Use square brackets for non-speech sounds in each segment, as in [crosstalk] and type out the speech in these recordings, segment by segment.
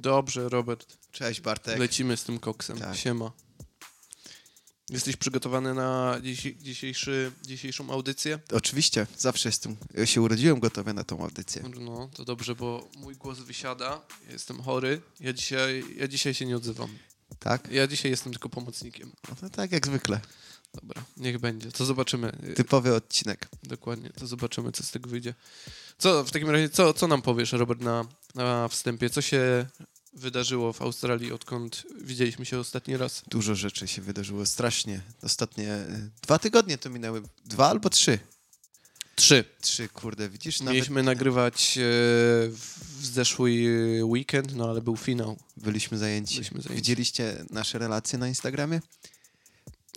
Dobrze, Robert. Cześć Bartek. Lecimy z tym koksem. Tak. Siema. Jesteś przygotowany na dzisi- dzisiejszy, dzisiejszą audycję? Oczywiście, zawsze jestem, ja się urodziłem gotowy na tą audycję. No, to dobrze, bo mój głos wysiada. Ja jestem chory. Ja dzisiaj, ja dzisiaj się nie odzywam. Tak? Ja dzisiaj jestem tylko pomocnikiem. No to tak jak zwykle. Dobra, niech będzie. To zobaczymy. Typowy odcinek. Dokładnie, to zobaczymy, co z tego wyjdzie. Co w takim razie, co, co nam powiesz, Robert, na, na wstępie? Co się wydarzyło w Australii, odkąd widzieliśmy się ostatni raz? Dużo rzeczy się wydarzyło, strasznie. Ostatnie y, dwa tygodnie to minęły. Dwa albo trzy. Trzy. Trzy, kurde, widzisz? Nawet Mieliśmy nagrywać e, w zeszły weekend, no ale był finał. byliśmy zajęci. Byliśmy zajęci. Widzieliście nasze relacje na Instagramie?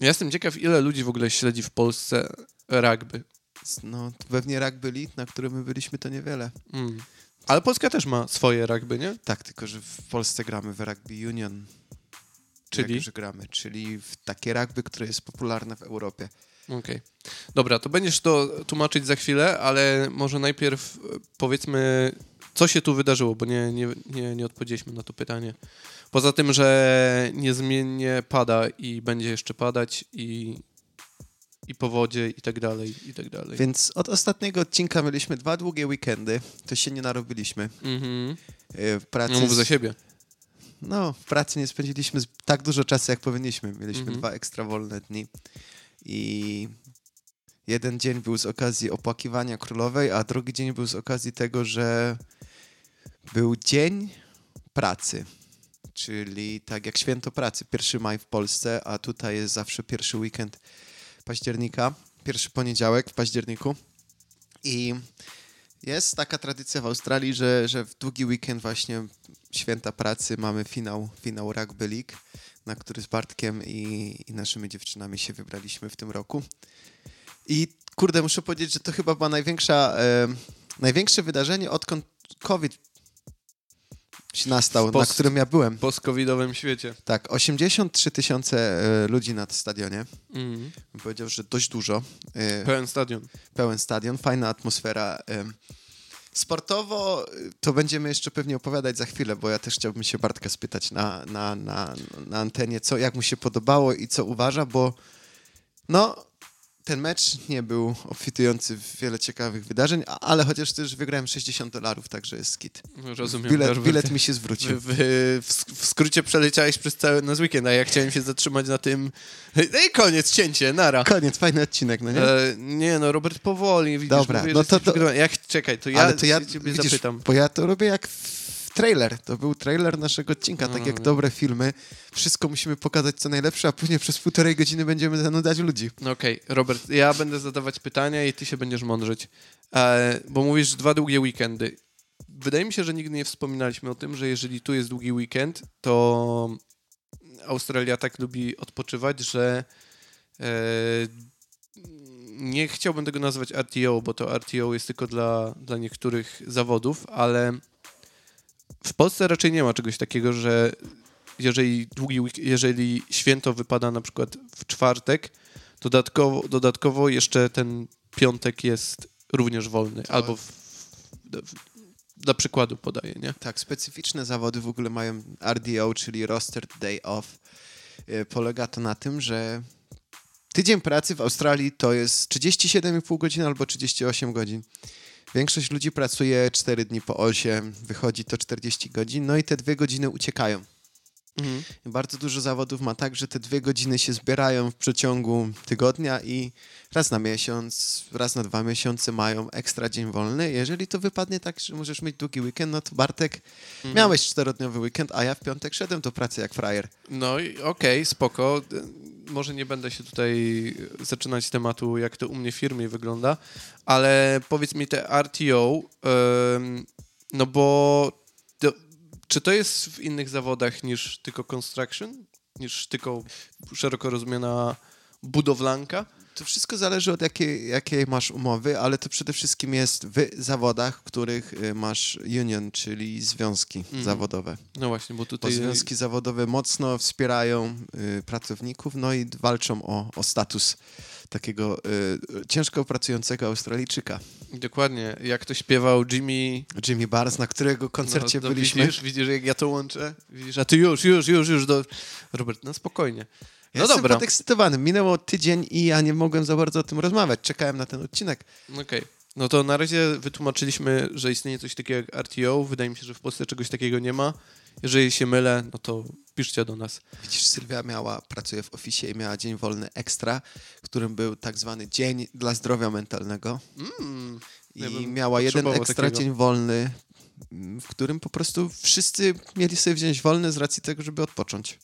Ja jestem ciekaw, ile ludzi w ogóle śledzi w Polsce rugby. No, pewnie rak byli, na którym my byliśmy, to niewiele. Mm. Ale Polska też ma swoje rugby, nie? Tak, tylko że w Polsce gramy w Rugby Union. Czyli? Jak, gramy, czyli w takie rugby, które jest popularne w Europie. Okej. Dobra, to będziesz to tłumaczyć za chwilę, ale może najpierw e, powiedzmy, co się tu wydarzyło, bo nie, nie, nie, nie odpowiedzieliśmy na to pytanie. Poza tym, że niezmiennie pada i będzie jeszcze padać i, i powodzie i tak dalej, i tak dalej. Więc od ostatniego odcinka mieliśmy dwa długie weekendy, to się nie narobiliśmy. Mhm. E, W pracy, No mów za siebie. no, w pracy nie spędziliśmy tak dużo czasu, jak powinniśmy. Mieliśmy Mhm. dwa ekstra wolne dni i jeden dzień był z okazji opłakiwania królowej, a drugi dzień był z okazji tego, że był dzień pracy. Czyli tak jak święto pracy, 1 maj w Polsce, a tutaj jest zawsze pierwszy weekend października, pierwszy poniedziałek w październiku. I jest taka tradycja w Australii, że, że w długi weekend właśnie święta pracy mamy finał, finał Rugby League, na który z Bartkiem i, i naszymi dziewczynami się wybraliśmy w tym roku. I kurde, muszę powiedzieć, że to chyba była największa, e, największe wydarzenie, odkąd COVID nastał, na którym ja byłem. W post-covidowym świecie. Tak, 83 tysiące e, ludzi na stadionie. Bym powiedział, że dość dużo. E, Pełen stadion. pełen stadion, fajna atmosfera. em. Sportowo to będziemy jeszcze pewnie opowiadać za chwilę, bo ja też chciałbym się Bartka spytać na, na, na, na antenie, co, jak mu się podobało i co uważa, bo no, ten mecz nie był obfitujący w wiele ciekawych wydarzeń, ale chociaż też wygrałem 60 dolarów, także jest skit. Rozumiem. Bilet, bilet mi się zwrócił. w, w, w skrócie przeleciałeś przez cały nasz weekend, a ja chciałem się zatrzymać na tym. No i koniec, cięcie, nara. Koniec, fajny odcinek, no nie? E, nie no, Robert, powoli, widzisz, Dobra, mówię, no to- to-. Jak, czekaj, to ja, Ale to ja, ciebie widzisz, zapytam. bo ja to robię jak trailer. To był trailer naszego odcinka, tak jak Mm. dobre filmy. Wszystko musimy pokazać co najlepsze, a później przez półtorej godziny będziemy zanudzać ludzi. No Okej, Robert, ja będę zadawać pytania i ty się będziesz mądrzyć. E, bo mówisz dwa długie weekendy. Wydaje mi się, że nigdy nie wspominaliśmy o tym, że jeżeli tu jest długi weekend, to Australia tak lubi odpoczywać, że e, nie chciałbym tego nazwać RTO, bo to RTO jest tylko dla, dla niektórych zawodów, ale w Polsce raczej nie ma czegoś takiego, że jeżeli, długi, jeżeli święto wypada na przykład w czwartek, dodatkowo, dodatkowo jeszcze ten piątek jest również wolny. To- Albo w, w, dla przykładu podaję, nie? Tak, specyficzne zawody w ogóle mają RDO, czyli Rostered Day Off. E, Polega to na tym, że tydzień pracy w Australii to jest 37,5 godzin albo 38 godzin. Większość ludzi pracuje 4 dni po 8, wychodzi to 40 godzin, no i te dwie godziny uciekają. Mhm. Bardzo dużo zawodów ma tak, że te dwie godziny się zbierają w przeciągu tygodnia i raz na miesiąc, raz na dwa miesiące mają ekstra dzień wolny. Jeżeli to wypadnie tak, że możesz mieć długi weekend, no to Bartek, Mhm. miałeś czterodniowy weekend, a ja w piątek szedłem do pracy jak frajer. No i okej, spoko. Może nie będę się tutaj zaczynać tematu, jak to u mnie w firmie wygląda, ale powiedz mi te RTO, no bo to, czy to jest w innych zawodach niż tylko construction? Niż tylko szeroko rozumiana budowlanka? To wszystko zależy od jakiej, jakiej masz umowy, ale to przede wszystkim jest w zawodach, w których y, masz union, czyli związki Mhm. zawodowe. No właśnie, bo Bo tutaj... związki zawodowe mocno wspierają y, pracowników, no i walczą o, o status takiego y, ciężko pracującego Australijczyka. Dokładnie, jak to śpiewał Jimmy... Jimmy Barnes, na którego koncercie no, no, byliśmy. Widzisz, widzisz, jak ja to łączę? Widzisz, a ty już, już, już, już. Do... Robert, no spokojnie. Ja No jestem dobra. podekscytowany. Minęło tydzień i ja nie mogłem za bardzo o tym rozmawiać. Czekałem na ten odcinek. Okej. No to na razie wytłumaczyliśmy, że istnieje coś takiego jak RTO. Wydaje mi się, że w Polsce czegoś takiego nie ma. Jeżeli się mylę, no to piszcie do nas. Widzisz, Sylwia miała, pracuje w oficie i miała dzień wolny ekstra, którym był tak zwany dzień dla zdrowia mentalnego. Mm, I miała jeden ekstra takiego. dzień wolny, w którym po prostu wszyscy mieli sobie wziąć wolny z racji tego, żeby odpocząć.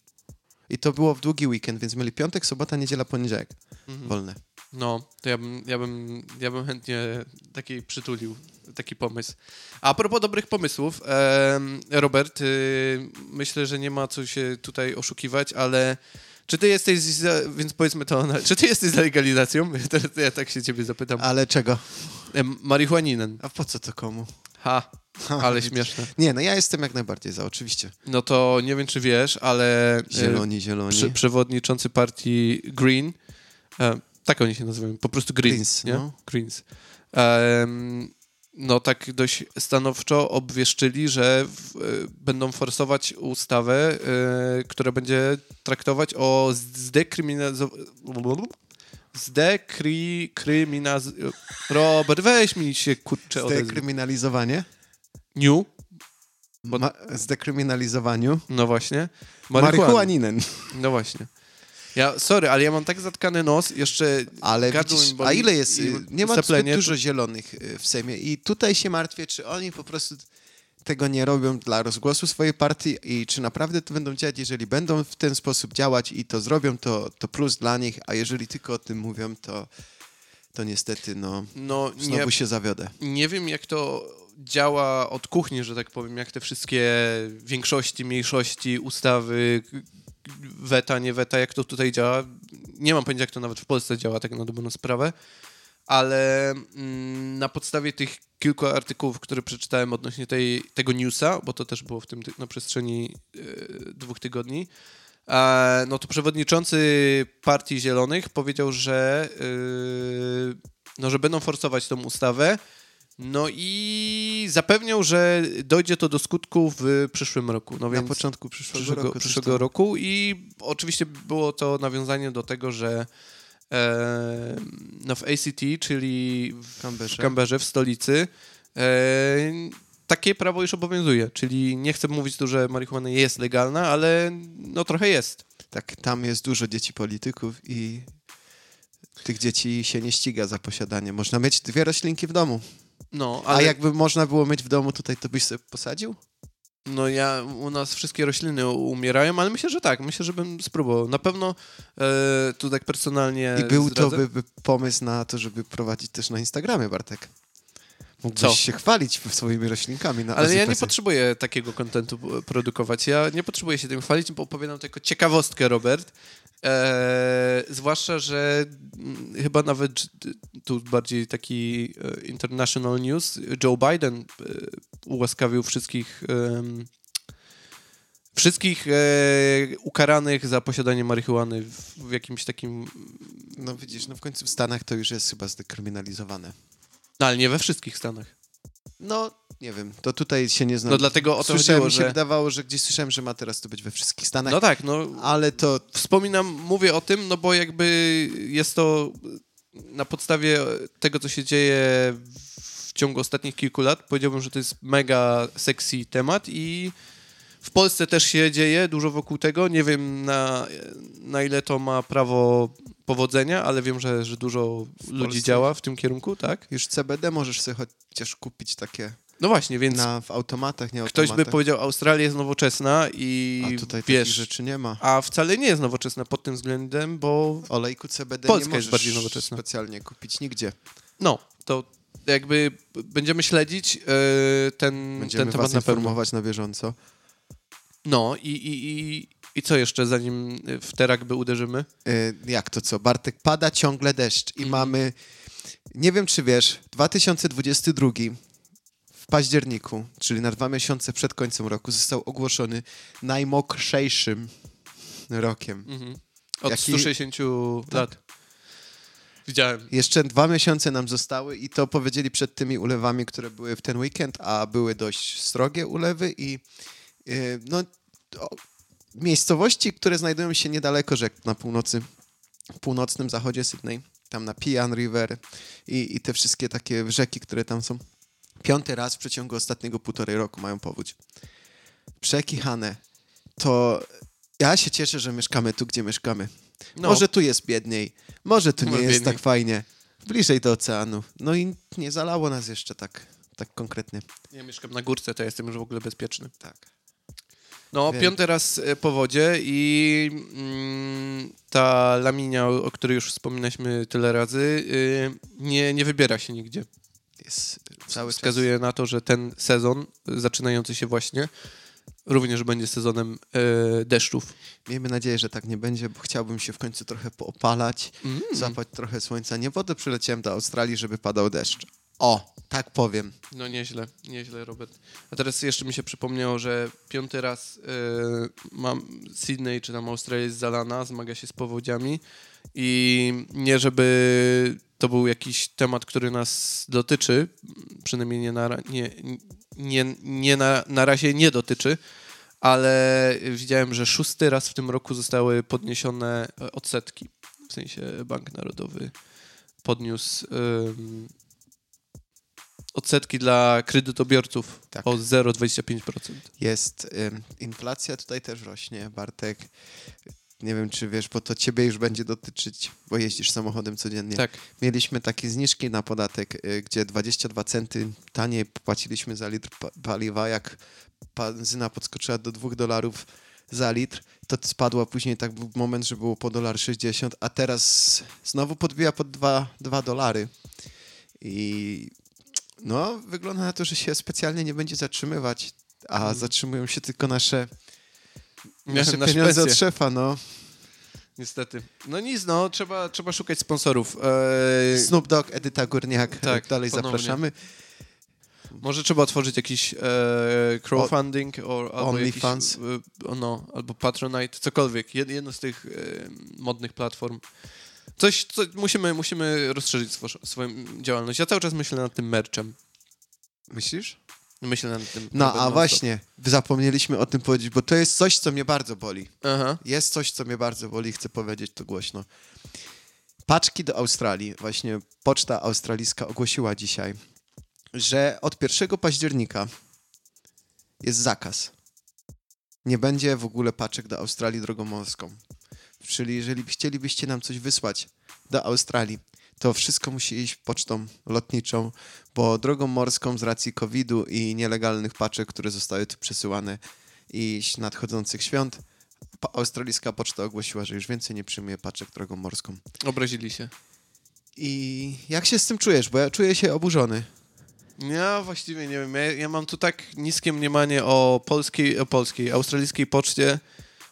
I to było w długi weekend, więc mieli piątek, sobota, niedziela, poniedziałek mhm. wolne. No, to ja bym, ja, bym, ja bym chętnie taki przytulił, taki pomysł. A propos dobrych pomysłów, Robert, y, myślę, że nie ma co się tutaj oszukiwać, ale czy ty jesteś, za, więc powiedzmy to, [laughs] czy ty jesteś za legalizacją? Teraz ja tak się ciebie zapytam. Ale czego? Em, Marihuaninen. A po co to komu? Ha, ale widzisz. śmieszne. Nie, no ja jestem jak najbardziej za, oczywiście. No to nie wiem, czy wiesz, ale e, Zieloni, zieloni. prze, przewodniczący partii Green, e, tak oni się nazywają, po prostu Greens, Greens, nie? no. Greens. Em, no tak dość stanowczo obwieszczyli, że w, e, będą forsować ustawę, e, która będzie traktować o zdekryminalizowanie Zdekryminaz... Robert, weź mi się kurczę. Zdekryminalizowanie? New? Bo- Ma- zdekryminalizowaniu? No właśnie. Marihuana. Marihuaninen. No właśnie. Ja, sorry, ale ja mam tak zatkany nos, jeszcze Ale widzisz, a ile jest? y, Nie ma zbyt dużo zielonych y, w Sejmie i tutaj się martwię, czy oni po prostu tego nie robią dla rozgłosu swojej partii i czy naprawdę to będą działać, jeżeli będą w ten sposób działać i to zrobią, to, to plus dla nich, a jeżeli tylko o tym mówią, to, to niestety no, No nie, znowu się zawiodę. nie wiem, jak to działa od kuchni, że tak powiem, jak te wszystkie większości, mniejszości, ustawy, weta, nie weta, jak to tutaj działa. Nie mam pojęcia, jak to nawet w Polsce działa, tak na dobrą sprawę, ale mm, na podstawie tych kilku artykułów, które przeczytałem odnośnie tej, tego newsa, bo to też było w tym ty- na przestrzeni e, dwóch tygodni, e, no to przewodniczący Partii Zielonych powiedział, że, e, no, że będą forsować tą ustawę, no i zapewniał, że dojdzie to do skutku w przyszłym roku. No Na więc początku przyszłego, przyszłego, roku. przyszłego roku i oczywiście było to nawiązanie do tego, że e, no w ACT, czyli w Canberrze. w, Canberrze, w stolicy, e, takie prawo już obowiązuje. Czyli nie chcę mówić tu, że marihuana jest legalna, ale no trochę jest. Tak, tam jest dużo dzieci polityków i tych dzieci się nie ściga za posiadanie. Można mieć dwie roślinki w domu. No, A ale jakby można było mieć w domu tutaj, to byś sobie posadził? no ja, u nas wszystkie rośliny umierają, ale myślę, że tak. Myślę, że bym spróbował. Na pewno e, tu tak personalnie I był to zdradzę. by, by pomysł na to, żeby prowadzić też na Instagramie, Bartek. Mógłbyś Co? się chwalić swoimi roślinkami na Ale ja nie potrzebuję takiego kontentu produkować. Ja nie potrzebuję się tym chwalić, bo opowiadam tylko ciekawostkę, Robert. Eee, zwłaszcza, że mm, chyba nawet tu bardziej taki e, international news. Joe Biden e, ułaskawił wszystkich wszystkich e, ukaranych za posiadanie marihuany w, w jakimś takim... No widzisz, no w końcu w Stanach to już jest chyba zdekryminalizowane. No, ale nie we wszystkich Stanach. No, nie wiem, to tutaj się nie znam. No dlatego o to Słyszałem, chodziło, mi się że... wydawało, że gdzieś słyszałem, że ma teraz to być we wszystkich Stanach, No tak, no ale to Wspominam, mówię o tym, no bo jakby jest to na podstawie tego, co się dzieje w ciągu ostatnich kilku lat, powiedziałbym, że to jest mega sexy temat i w Polsce też się dzieje dużo wokół tego. Nie wiem na, na ile to ma prawo powodzenia, ale wiem, że, że dużo ludzi Polsce? działa w tym kierunku, tak? już CBD możesz sobie chociaż kupić takie No właśnie, więc na, w automatach, nie ktoś by automatach. powiedział, Australia jest nowoczesna i A tutaj wiesz, takich rzeczy nie ma. a wcale nie jest nowoczesna pod tym względem, bo Olejku CBD Polska nie jest bardziej nowoczesna. specjalnie kupić nigdzie. No, to jakby będziemy śledzić e, ten, Będziemy ten temat was na pewno. informować na bieżąco. No i, i, i, i co jeszcze, zanim w te rugby uderzymy? Y, jak to co? Bartek, pada ciągle deszcz i Mhm. mamy, nie wiem czy wiesz, 2022 w październiku, czyli na dwa miesiące przed końcem roku, został ogłoszony najmokrzejszym rokiem. Mhm. Od Jaki- 160 lat. widziałem. Jeszcze dwa miesiące nam zostały i to powiedzieli przed tymi ulewami, które były w ten weekend, a były dość srogie ulewy i yy, no, to miejscowości, które znajdują się niedaleko rzek na północy, północnym zachodzie Sydney, tam na Pian River i, i te wszystkie takie rzeki, które tam są. Piąty raz w przeciągu ostatniego półtorej roku mają powódź. Przekichane. To ja się cieszę, że mieszkamy tu, gdzie mieszkamy. No. Może tu jest biedniej, może tu nie Może jest biedniej. tak fajnie. Bliżej do oceanu. No i nie zalało nas jeszcze tak, tak konkretnie. Ja mieszkam na górce, to jestem już w ogóle bezpieczny. Tak. No, Wiem. piąty raz e, po wodzie i mm, ta laminia, o której już wspominaliśmy tyle razy, y, nie, nie wybiera się nigdzie. Jest cały Wskazuje na to, że ten sezon, zaczynający się właśnie, również będzie sezonem e, deszczów. czas. Miejmy nadzieję, że tak nie będzie, bo chciałbym się w końcu trochę poopalać, Mm. zapać trochę słońca. Nie wodę przyleciałem do Australii, żeby padał deszcz. O, tak powiem. No nieźle, nieźle, Robert. A teraz jeszcze mi się przypomniało, że piąty raz y, mam Sydney czy tam Australia jest zalana, zmaga się z powodziami i nie żeby to był jakiś temat, który nas dotyczy, przynajmniej nie na, nie, nie, nie na, na razie nie dotyczy, ale widziałem, że szósty raz w tym roku zostały podniesione e, odsetki. W sensie Bank Narodowy podniósł ym, odsetki dla kredytobiorców Tak. o 0,25%. Jest inflacja tutaj też rośnie, Bartek. Nie wiem, czy wiesz, bo to ciebie już będzie dotyczyć, bo jeździsz samochodem codziennie. Tak. Mieliśmy takie zniżki na podatek, y, gdzie 22 centy taniej płaciliśmy za litr pa- paliwa, jak benzyna podskoczyła do 2 dolarów za litr, to spadła później tak był moment, że było po dolar 60, a teraz znowu podbija pod 2, 2 dolary. I no, wygląda na to, że się specjalnie nie będzie zatrzymywać, a Mhm. zatrzymują się tylko nasze, nasze Nasze pieniądze od pensje. szefa, no. Niestety. No nic, no, trzeba, trzeba szukać sponsorów. Eee, Snoop Dogg, Edyta Górniak, Tak, dalej ponownie. zapraszamy. może trzeba otworzyć jakiś e, crowdfunding o, albo OnlyFans. e, no, albo Patronite, cokolwiek. Jed, jedno z tych e, modnych platform. Coś, co musimy, musimy rozszerzyć swo, swoją działalność. Ja cały czas myślę nad tym merchem. Myślisz? Myślę nad tym. No, a właśnie, zapomnieliśmy o tym powiedzieć, bo to jest coś, co mnie bardzo boli. Aha. Jest coś, co mnie bardzo boli, chcę powiedzieć to głośno. Paczki do Australii, właśnie Poczta Australijska ogłosiła dzisiaj, że od 1 października jest zakaz. Nie będzie w ogóle paczek do Australii drogą morską. Czyli jeżeli chcielibyście nam coś wysłać do Australii, to wszystko musi iść pocztą lotniczą, bo drogą morską z racji COVID-u i nielegalnych paczek, które zostały tu przesyłane i nadchodzących świąt, australijska poczta ogłosiła, że już więcej nie przyjmuje paczek drogą morską. Obrazili się. I jak się z tym czujesz? Bo ja czuję się oburzony. Ja właściwie nie wiem. Ja, ja mam tu tak niskie mniemanie o polskiej, o polskiej, australijskiej poczcie.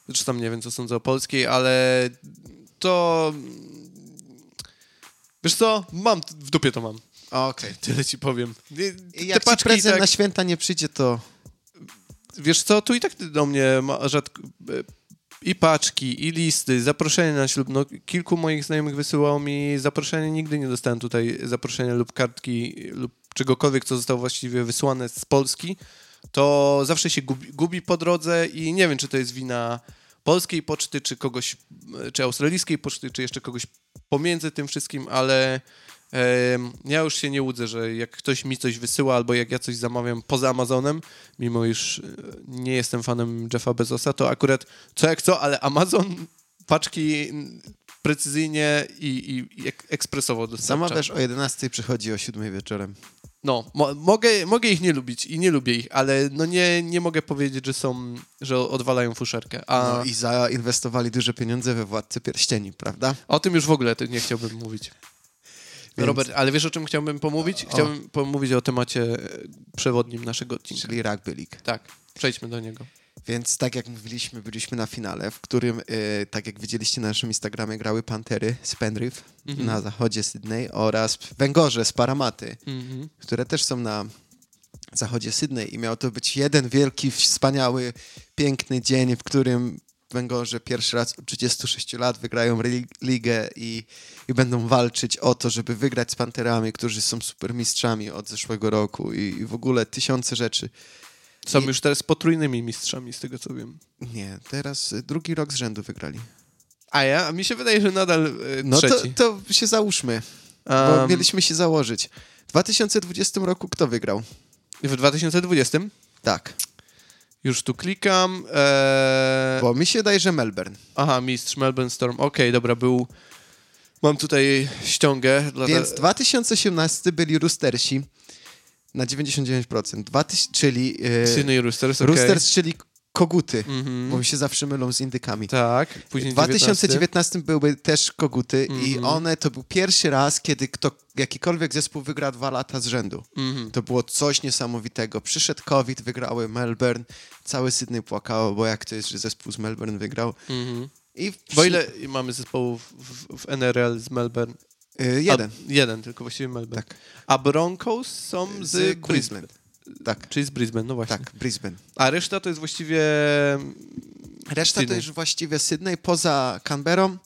Zresztą tam nie wiem, co sądzę o polskiej, ale to. Wiesz co? Mam, w dupie to mam. Okej. Tyle ci powiem. I Jak ci prezent tak, na święta nie przyjdzie, to Wiesz co, tu i tak do mnie ma rzadko... I paczki, i listy, zaproszenia na ślub. No, kilku moich znajomych wysyłało mi zaproszenie, nigdy nie dostałem tutaj zaproszenia lub kartki lub czegokolwiek, co zostało właściwie wysłane z Polski. To zawsze się gubi, gubi po drodze i nie wiem, czy to jest wina polskiej poczty, czy kogoś, czy australijskiej poczty, czy jeszcze kogoś pomiędzy tym wszystkim, ale em, ja już się nie łudzę, że jak ktoś mi coś wysyła albo jak ja coś zamawiam poza Amazonem, mimo iż e, nie jestem fanem Jeffa Bezosa, to akurat co jak co, ale Amazon paczki precyzyjnie i, i, i ek- ekspresowo dostarcza. zamawiasz o 11, przychodzi o 7 wieczorem. No, mo- mogę, mogę ich nie lubić i nie lubię ich, ale no nie, nie mogę powiedzieć, że są, że odwalają fuszerkę. A No i zainwestowali duże pieniądze we Władcy Pierścieni, prawda? o tym już w ogóle nie chciałbym mówić. Więc- Robert, ale wiesz o czym chciałbym pomówić? O. Chciałbym pomówić o temacie e, przewodnim naszego odcinka. Czyli Rugby League. Tak, przejdźmy do niego. Więc tak jak mówiliśmy, byliśmy na finale, w którym, y, tak jak widzieliście na naszym Instagramie, grały Pantery z Penrith Mhm. na zachodzie Sydney oraz Węgorze z Paramaty, Mhm. które też są na zachodzie Sydney i miał to być jeden wielki, wspaniały, piękny dzień, w którym węgorze pierwszy raz od 36 lat wygrają ligę i, i będą walczyć o to, żeby wygrać z Panterami, którzy są supermistrzami od zeszłego roku i, i w ogóle tysiące rzeczy. Są I- już teraz potrójnymi mistrzami, z tego co wiem. Nie, teraz y, drugi rok z rzędu wygrali. A ja? A mi się wydaje, że nadal e, No to, trzeci. to się załóżmy, bo Um, mieliśmy się założyć. W 2020 roku kto wygrał? W 2020 Tak, już tu klikam. E... bo mi się wydaje, że Melbourne. Aha, mistrz Melbourne Storm. Okej, dobra, był. Mam tutaj ściągę. Dla Więc 2018 byli Roostersi na 99%, 2000, czyli e, Sydney Roosters, okej. Roosters, czyli koguty, Mhm. bo mi się zawsze mylą z indykami. Tak, W później 2019 były też koguty i Mhm. one to był pierwszy raz, kiedy kto, jakikolwiek zespół wygra dwa lata z rzędu. Mhm. To było coś niesamowitego. Przyszedł COVID, wygrały Melbourne, całe Sydney płakało, bo jak to jest, że zespół z Melbourne wygrał. Mhm. I Bo ile mamy zespołów w, w NRL z Melbourne? Y, jeden. A, jeden, tylko właściwie Melbourne. Tak. A Broncos są z, Z Brisbane. Queensland. Tak, Czyli z Brisbane, no właśnie. tak, Brisbane. A reszta to jest właściwie... Reszta Sydney. to już właściwie Sydney, poza Canberrą,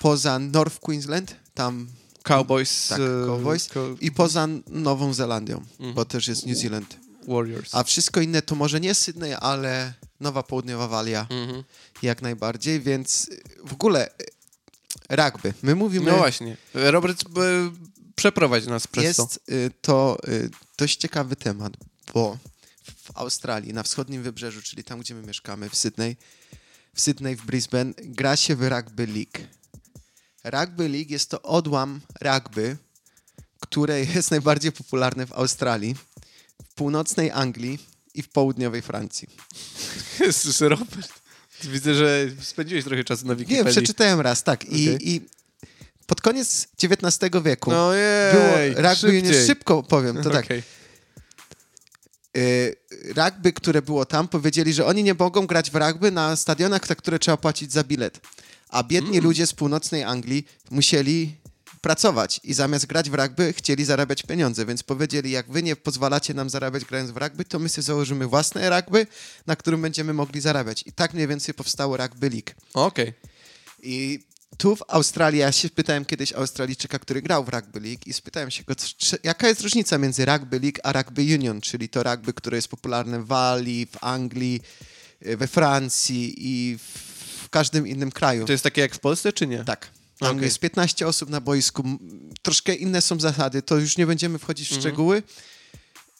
poza North Queensland, tam Cowboys. Tak, e, Cowboys. Co- i poza Nową Zelandią, Mhm. bo też jest New Zealand. Warriors. A wszystko inne to może nie Sydney, ale Nowa Południowa Walia Mhm. jak najbardziej, więc y, w ogóle y, rugby. My mówimy, No właśnie. Robert, przeprowadź nas przez jest to. y, to y, dość ciekawy temat, bo w Australii, na wschodnim wybrzeżu, czyli tam, gdzie my mieszkamy, w Sydney, w Sydney, w Brisbane, gra się w Rugby League. Rugby League jest to odłam rugby, które jest najbardziej popularne w Australii, w północnej Anglii i w południowej Francji. [laughs] Jezus, Robert. Widzę, że spędziłeś trochę czasu na Nie, Wikipedii. przeczytałem raz, tak. I, Okej. i pod koniec XIX wieku No jej, było rugby union, szybciej. szybko powiem, to tak. Okej. Y, rugby, które było tam, powiedzieli, że oni nie mogą grać w rugby na stadionach, za które trzeba płacić za bilet. A biedni Mm. ludzie z północnej Anglii musieli pracować i zamiast grać w rugby chcieli zarabiać pieniądze, więc powiedzieli, jak wy nie pozwalacie nam zarabiać grając w rugby, to my sobie założymy własne rugby, na którym będziemy mogli zarabiać. I tak mniej więcej powstało Rugby League. Okej. I tu w Australii, ja się pytałem kiedyś Australijczyka, który grał w Rugby League i spytałem się go, czy, jaka jest różnica między Rugby League a Rugby Union, czyli to rugby, które jest popularne w Walii, w Anglii, y, we Francji i w każdym innym kraju. To jest takie jak w Polsce, czy nie? Tak. Tam Okej. jest 15 osób na boisku. Troszkę inne są zasady, to już nie będziemy wchodzić w Mhm. szczegóły.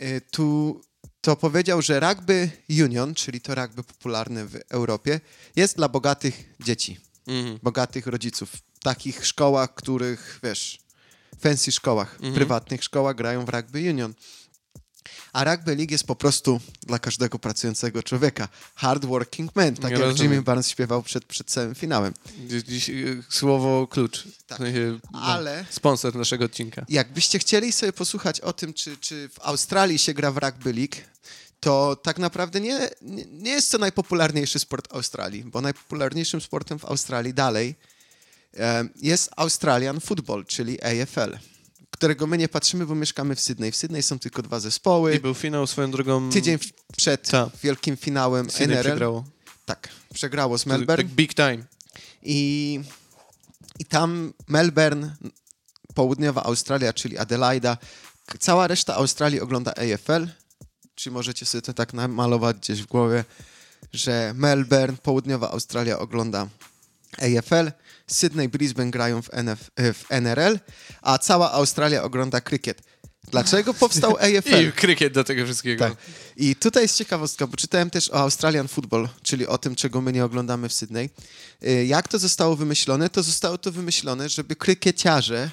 Y, Tu to powiedział, że rugby union, czyli to rugby popularne w Europie, jest dla bogatych dzieci Mhm. bogatych rodziców. W takich szkołach, których, wiesz, fancy szkołach, Mhm. prywatnych szkołach grają w rugby union. A rugby league jest po prostu dla każdego pracującego człowieka. Hard working man, tak Ja jak rozumiem. Jimmy Barnes śpiewał przed, przed całym finałem. Dziś, y, słowo klucz. Tak. No, Ale Sponsor naszego odcinka. jakbyście chcieli sobie posłuchać o tym, czy, czy w Australii się gra w rugby league, to tak naprawdę nie, nie, jest to najpopularniejszy sport Australii, bo najpopularniejszym sportem w Australii dalej jest Australian Football, czyli AFL, którego my nie patrzymy, bo mieszkamy w Sydney. W Sydney są tylko dwa I zespoły. był finał swoją drogą. Tydzień przed Tak. wielkim finałem Sydney NRL. przegrało. Tak, przegrało z Tak Melbourne. big time. I, I tam Melbourne, południowa Australia, czyli Adelaida, cała reszta Australii ogląda AFL, czy możecie sobie to tak namalować gdzieś w głowie, że Melbourne, południowa Australia ogląda AFL, Sydney, Brisbane grają w, NF, e, w NRL, a cała Australia ogląda krykiet. Dlaczego powstał [laughs] AFL? I krykiet do tego wszystkiego. Tak. I tutaj jest ciekawostka, bo czytałem też o Australian Football, czyli o tym, czego my nie oglądamy w Sydney. Y, Jak to zostało wymyślone? To zostało to wymyślone, żeby krykieciarze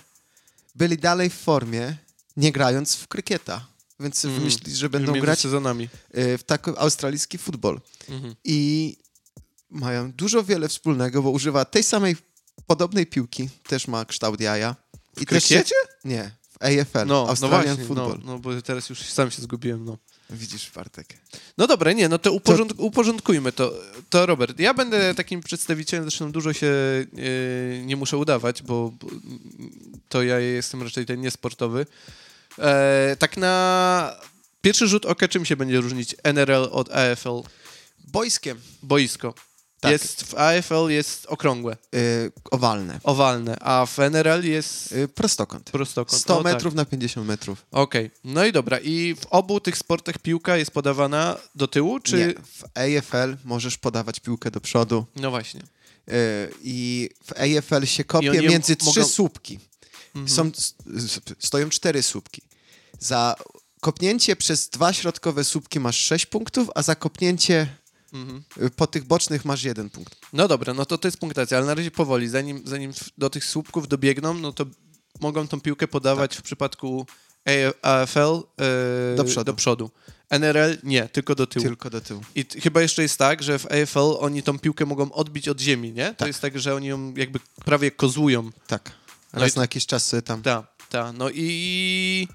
byli dalej w formie, nie grając w krykieta. Więc Mhm. wymyślili, że będą Między grać sezonami. y, w taki australijski futbol. Mhm. I mają dużo wiele wspólnego, bo używa tej samej podobnej piłki, też ma kształt jaja. I się- krykiecie? Nie, w AFL, No, no Australian właśnie, no, Football. no bo teraz już sam się zgubiłem, no. Widzisz, Bartek. No dobra, nie, no to, uporząd, uporządkujmy to. To Robert, ja będę takim przedstawicielem, zresztą dużo się e, nie muszę udawać, bo, bo to ja jestem raczej ten niesportowy. E, tak na pierwszy rzut oka czym się będzie różnić NRL od AFL? Boiskiem. Boisko. Tak. Jest w AFL jest okrągłe, Y, owalne. owalne, a w NRL jest Y, prostokąt. prostokąt. 100 O, tak. metrów na 50 metrów. Okej, no i dobra. I w obu tych sportach piłka jest podawana do tyłu, czy... Nie, w AFL możesz podawać piłkę do przodu No właśnie. y, i w AFL się kopie między trzy mogą- słupki. Mhm. Są, stoją cztery słupki. Za kopnięcie przez dwa środkowe słupki masz 6 punktów, a za kopnięcie Mhm. po tych bocznych masz jeden punkt. No dobra, no to to jest punktacja, ale na razie powoli. Zanim, zanim do tych słupków dobiegną, no to mogą tą piłkę podawać w przypadku AFL e, Do przodu. do przodu. NRL nie, tylko do tyłu. Tylko do tyłu. I chyba jeszcze jest tak, że w AFL oni tą piłkę mogą odbić od ziemi, nie? To Tak. jest tak, że oni ją jakby prawie kozłują. Tak. No Raz i- na jakiś czas tam. Tak, tak. No i...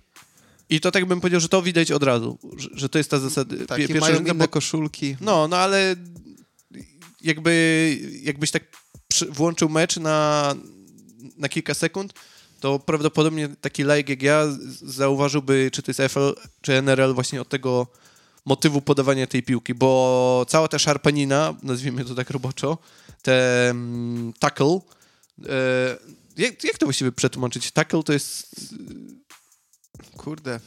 I to tak bym powiedział, że to widać od razu, że, że to jest ta zasada. Tak, pie- mają inne koszulki. No, no ale jakby jakbyś tak przy, włączył mecz na, na kilka sekund, to prawdopodobnie taki laik jak ja zauważyłby, czy to jest FL, czy NRL właśnie od tego motywu podawania tej piłki, bo cała ta szarpanina, nazwijmy to tak roboczo, te mm, tackle, e, jak, jak to właściwie przetłumaczyć? Tackle to jest Kurde.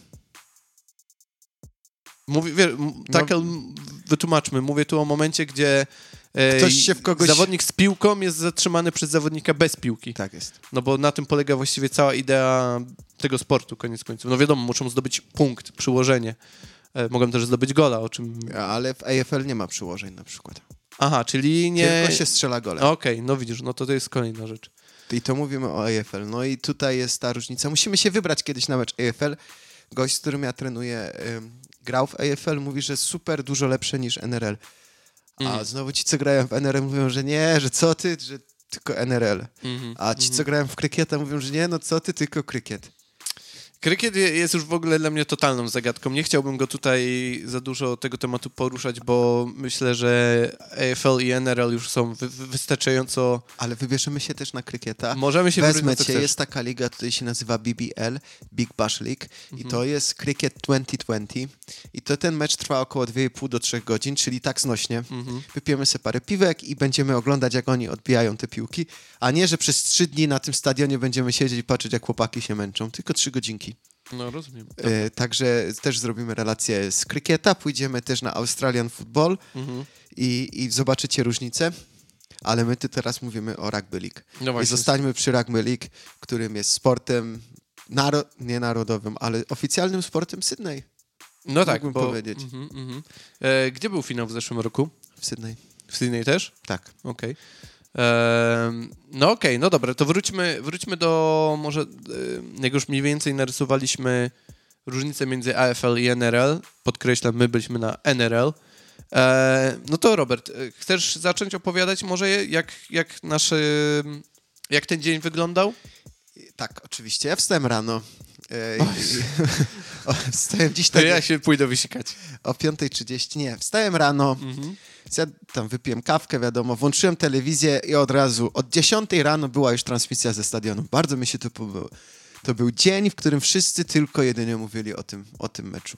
Mówię, wie, m- tackle, m, wytłumaczmy, mówię tu o momencie, gdzie e, Ktoś się w kogoś- zawodnik z piłką jest zatrzymany przez zawodnika bez piłki. Tak jest. No bo na tym polega właściwie cała idea tego sportu, koniec końców. No wiadomo, muszą zdobyć punkt, przyłożenie. E, mogą też zdobyć gola, o czym... Ale w AFL nie ma przyłożeń na przykład. Aha, czyli nie... Tylko się strzela golem. Okej, no widzisz, no to to jest kolejna rzecz. I to mówimy o AFL. No i tutaj jest ta różnica. Musimy się wybrać kiedyś na mecz AFL. Gość, z którym ja trenuję, grał w AFL, mówi, że super dużo lepsze niż NRL. A Mhm. znowu ci, co grają w NRL, mówią, że nie, że co ty, że tylko NRL. Mhm. A ci, co grają w krykieta, mówią, że nie, no co ty, tylko krykiet. Krykiet je- jest już w ogóle dla mnie totalną zagadką. Nie chciałbym go tutaj za dużo tego tematu poruszać, bo myślę, że AFL i NRL już są wy- wy- wystarczająco... Ale wybierzemy się też na krykieta. Możemy się Wezmę cię, jest taka liga, tutaj się nazywa BBL, Big Bash League i Mhm. to jest Cricket 2020 i to ten mecz trwa około 2,5 do 3 godzin, czyli tak znośnie. Mhm. Wypijemy sobie parę piwek i będziemy oglądać, jak oni odbijają te piłki, a nie, że przez 3 dni na tym stadionie będziemy siedzieć i patrzeć, jak chłopaki się męczą, tylko 3 godzinki. No, rozumiem. E, także też zrobimy relację z krykieta, pójdziemy też na Australian Football Mhm. i, i zobaczycie różnicę. Ale my tu teraz mówimy o Rugby League. No I zostańmy przy Rugby League, którym jest sportem naro- nie narodowym, ale oficjalnym sportem Sydney. No tak, mógłbym bo... powiedzieć. Mhm, mhm. E, gdzie był finał w zeszłym roku? W Sydney. W Sydney też? Tak. Okej. Ehm, no okej, no dobra, to wróćmy, wróćmy do może, jak już mniej więcej narysowaliśmy różnicę między AFL i NRL, podkreślam, my byliśmy na NRL, no to Robert, e, chcesz zacząć opowiadać może jak, jak nasz, jak ten dzień wyglądał? Tak, oczywiście. Ja wstałem rano. [laughs] Wstałem dziś To tak ja się pójdę wysikać. o 5.30. Nie, wstałem rano, Mhm. Zjad- tam wypiłem kawkę, wiadomo, włączyłem telewizję i od razu od 10 rano była już transmisja ze stadionu. Bardzo mi się to podobało. To był dzień, w którym wszyscy tylko jedynie mówili o tym, o tym meczu.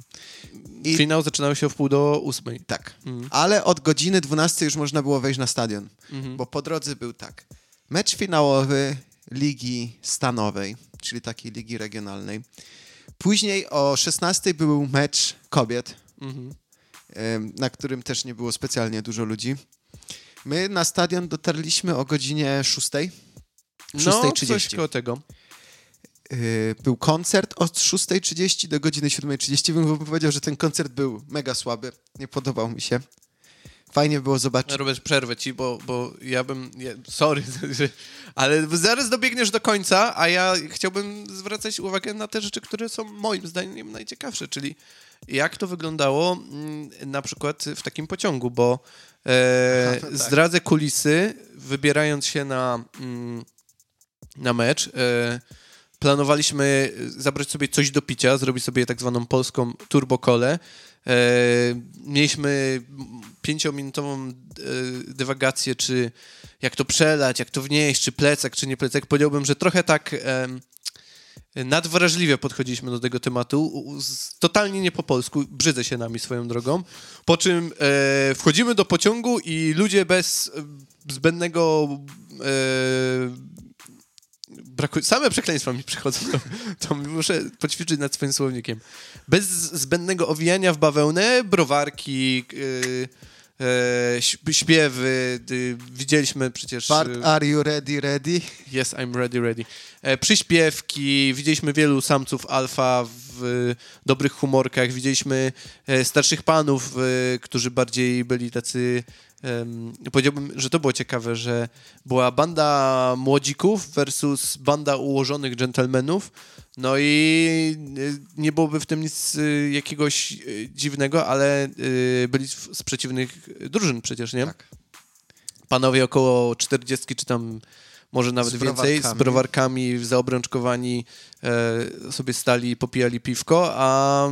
I Finał zaczynał się w pół do ósmej. tak, Mhm. ale od godziny 12 już można było wejść na stadion. Mhm. Bo po drodze był tak. Mecz finałowy Ligi Stanowej, czyli takiej ligi regionalnej. Później o 16 był mecz kobiet, Mhm. Na którym też nie było specjalnie dużo ludzi. My na stadion dotarliśmy o godzinie 6. No, 6.30. coś koło tego. Yy, Był koncert od 6.30 do godziny 7.30. Bym powiedział, że ten koncert był mega słaby. Nie podobał mi się. Fajnie było zobaczyć. Robert, przerwę ci, bo, bo ja bym. Ja, sorry, [laughs] ale zaraz dobiegniesz do końca, a ja chciałbym zwracać uwagę na te rzeczy, które są moim zdaniem najciekawsze, czyli jak to wyglądało mm, na przykład w takim pociągu, bo e, tak. zdradzę kulisy, wybierając się na, mm, na mecz. E, planowaliśmy zabrać sobie coś do picia, zrobić sobie tak zwaną polską turbokolę. E, mieliśmy pięciominutową e, dywagację, czy jak to przelać, jak to wnieść, czy plecak, czy nie plecak. Powiedziałbym, że trochę tak nadwrażliwie podchodziliśmy do tego tematu, totalnie nie po polsku, brzydzę się nami swoją drogą, po czym e, wchodzimy do pociągu i ludzie bez e, zbędnego e, brakuje, same przekleństwa mi przychodzą, to, [laughs] to muszę poćwiczyć nad swoim słownikiem. Bez zbędnego owijania w bawełnę, browarki, śp- śpiewy, y, widzieliśmy przecież... Bart, y, are you ready, ready? Yes, I'm ready, ready. E, przyśpiewki, widzieliśmy wielu samców alfa w dobrych humorkach, widzieliśmy e, starszych panów, e, którzy bardziej byli tacy... powiedziałbym, że to było ciekawe, że była banda młodzików versus banda ułożonych dżentelmenów, no i e, nie byłoby w tym nic jakiegoś dziwnego, ale byli z z przeciwnych drużyn przecież, nie? Tak. panowie około 40 czy tam może nawet więcej, z browarkami. zaobrączkowani e, sobie stali, popijali piwko, a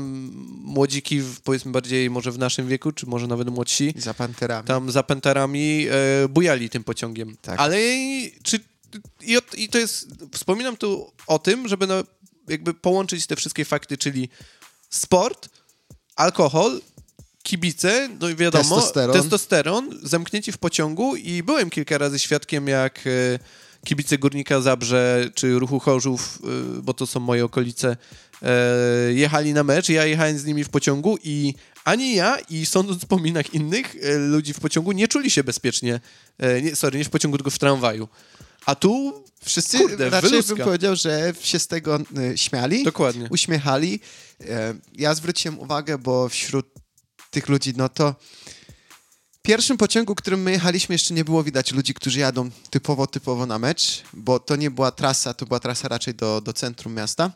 młodziki, w, powiedzmy bardziej może w naszym wieku, czy może nawet młodsi, Za panterami. tam za pentarami e, bujali tym pociągiem. Tak. Ale i- czy i, i to jest, wspominam tu o tym, żeby no, jakby połączyć te wszystkie fakty, czyli sport, alkohol, kibice, no i wiadomo, Testosteron. testosteron, zamknięci w pociągu i byłem kilka razy świadkiem, jak e, kibice Górnika Zabrze czy Ruchu Chorzów, e, bo to są moje okolice, e, jechali na mecz, ja jechałem z nimi w pociągu i ani ja i sądząc po minach innych e, ludzi w pociągu nie czuli się bezpiecznie, e, nie, sorry, nie w pociągu, tylko w tramwaju. A tu Wszyscy Kurde, raczej wyluska. bym powiedział, że się z tego y, śmiali, dokładnie. uśmiechali. Ja zwróciłem uwagę, bo wśród tych ludzi, no to pierwszym pociągu, którym my jechaliśmy, jeszcze nie było widać ludzi, którzy jadą typowo, typowo na mecz, bo to nie była trasa, to była trasa raczej do, do centrum miasta.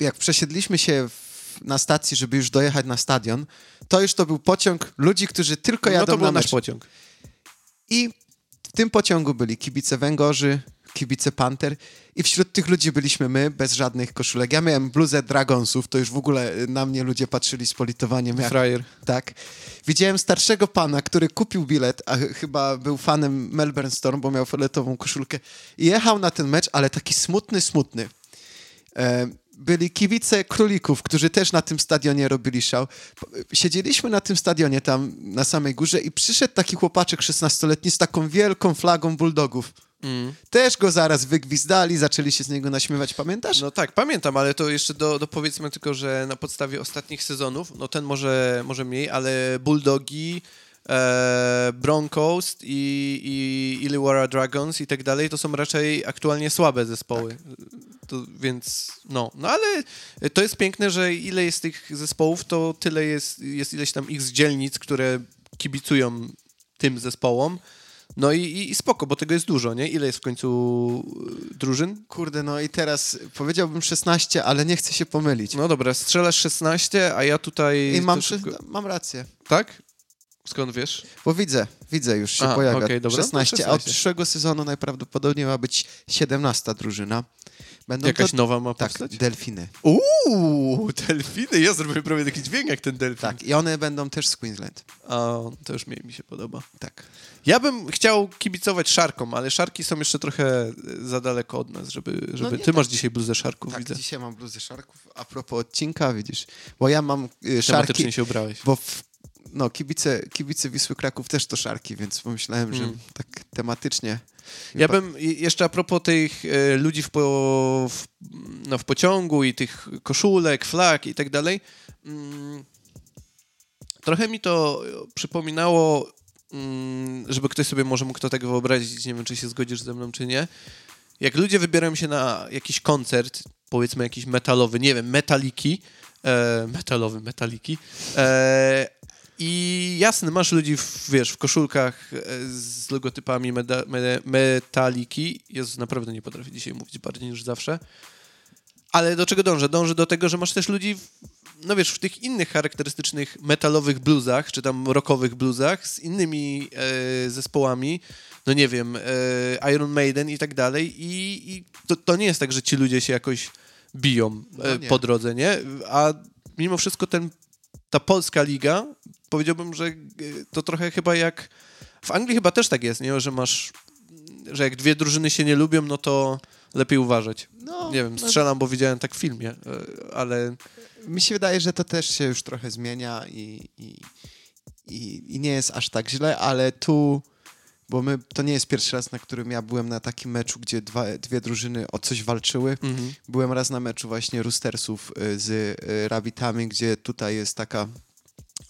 Jak przesiedliśmy się w, na stacji, żeby już dojechać na stadion, to już to był pociąg ludzi, którzy tylko No jadą to był na nasz mecz. pociąg. I w tym pociągu byli kibice Węgorzy, kibice Panter i wśród tych ludzi byliśmy my, bez żadnych koszulek. Ja miałem bluzę Dragonsów, to już w ogóle na mnie ludzie patrzyli z politowaniem. Jak, Frajer. tak. Widziałem starszego pana, który kupił bilet, a ch- chyba był fanem Melbourne Storm, bo miał fioletową koszulkę i jechał na ten mecz, ale taki smutny, smutny. E, byli kibice królików, którzy też na tym stadionie robili szał. Siedzieliśmy na tym stadionie tam na samej górze i przyszedł taki chłopaczek 16-letni z taką wielką flagą bulldogów. Mm. Też go zaraz wygwizdali, zaczęli się z niego naśmiewać, pamiętasz? No tak, pamiętam, ale to jeszcze do, do powiedzmy tylko, że na podstawie ostatnich sezonów, no ten może, może mniej, ale Bulldogi, e, Broncos i, i Illawarra Dragons i tak dalej, to są raczej aktualnie słabe zespoły. To, więc no, no ale to jest piękne, że ile jest tych zespołów, to tyle jest, jest ileś tam ich z dzielnic, które kibicują tym zespołom. No i, i, i spoko, bo tego jest dużo, nie? Ile jest w końcu y, drużyn? Kurde, no i teraz powiedziałbym 16, ale nie chcę się pomylić. No dobra, strzelasz 16, a ja tutaj... I mam, szybko- mam rację, Tak? Skąd wiesz? bo widzę, widzę już się Aha, pojawia. okej, dobra, no to 16, a od 16. przyszłego sezonu najprawdopodobniej ma być 17 drużyna. Będą Jakaś to... nowa ma Tak, powstać? delfiny. Uuu, delfiny! Ja zrobiłem prawie taki dźwięk jak ten delfin. Tak, i one będą też z Queensland. A, to już mi, mi się podoba. Tak. Ja bym chciał kibicować szarkom, ale szarki są jeszcze trochę e, za daleko od nas, żeby... żeby... nie, Ty tak. masz dzisiaj bluzę szarków, Tak, widzę. dzisiaj mam bluzę szarków. A propos odcinka, widzisz, bo ja mam y, Tematycznie szarki, się ubrałeś. bo w, no, kibice, kibice Wisły Kraków też to szarki, więc pomyślałem, że Mm. tak tematycznie. Ja bym jeszcze a propos tych e, ludzi w, po, w, no, w pociągu i tych koszulek, flag i tak dalej, mm, trochę mi to przypominało, mm, żeby ktoś sobie może mógł to tak wyobrazić, nie wiem, czy się zgodzisz ze mną, czy nie. Jak ludzie wybierają się na jakiś koncert, powiedzmy jakiś metalowy, nie wiem, metaliki, e, metalowy, metaliki, e, i jasne, masz ludzi, w, wiesz, w koszulkach e, z logotypami meda, me, metaliki. Jezus, naprawdę nie potrafię dzisiaj mówić bardziej niż zawsze. Ale do czego dążę? Dążę do tego, że masz też ludzi, w, no wiesz, w tych innych charakterystycznych metalowych bluzach, czy tam rockowych bluzach z innymi e, zespołami, no nie wiem, e, Iron Maiden i tak dalej. I, i to, to nie jest tak, że ci ludzie się jakoś biją No e, nie. po drodze, nie? A mimo wszystko ten, ta polska liga, powiedziałbym, że e, to trochę chyba jak... W Anglii chyba też tak jest, nie? Że masz... Że jak dwie drużyny się nie lubią, no to lepiej uważać. No, nie wiem, no. strzelam, bo widziałem tak w filmie, e, ale Mi się wydaje, że to też się już trochę zmienia i, i, i, i nie jest aż tak źle, ale tu, bo my, to nie jest pierwszy raz, na którym ja byłem na takim meczu, gdzie dwa, dwie drużyny o coś walczyły. mhm. Byłem raz na meczu właśnie Roostersów y, z y, Rabbitami, gdzie tutaj jest taka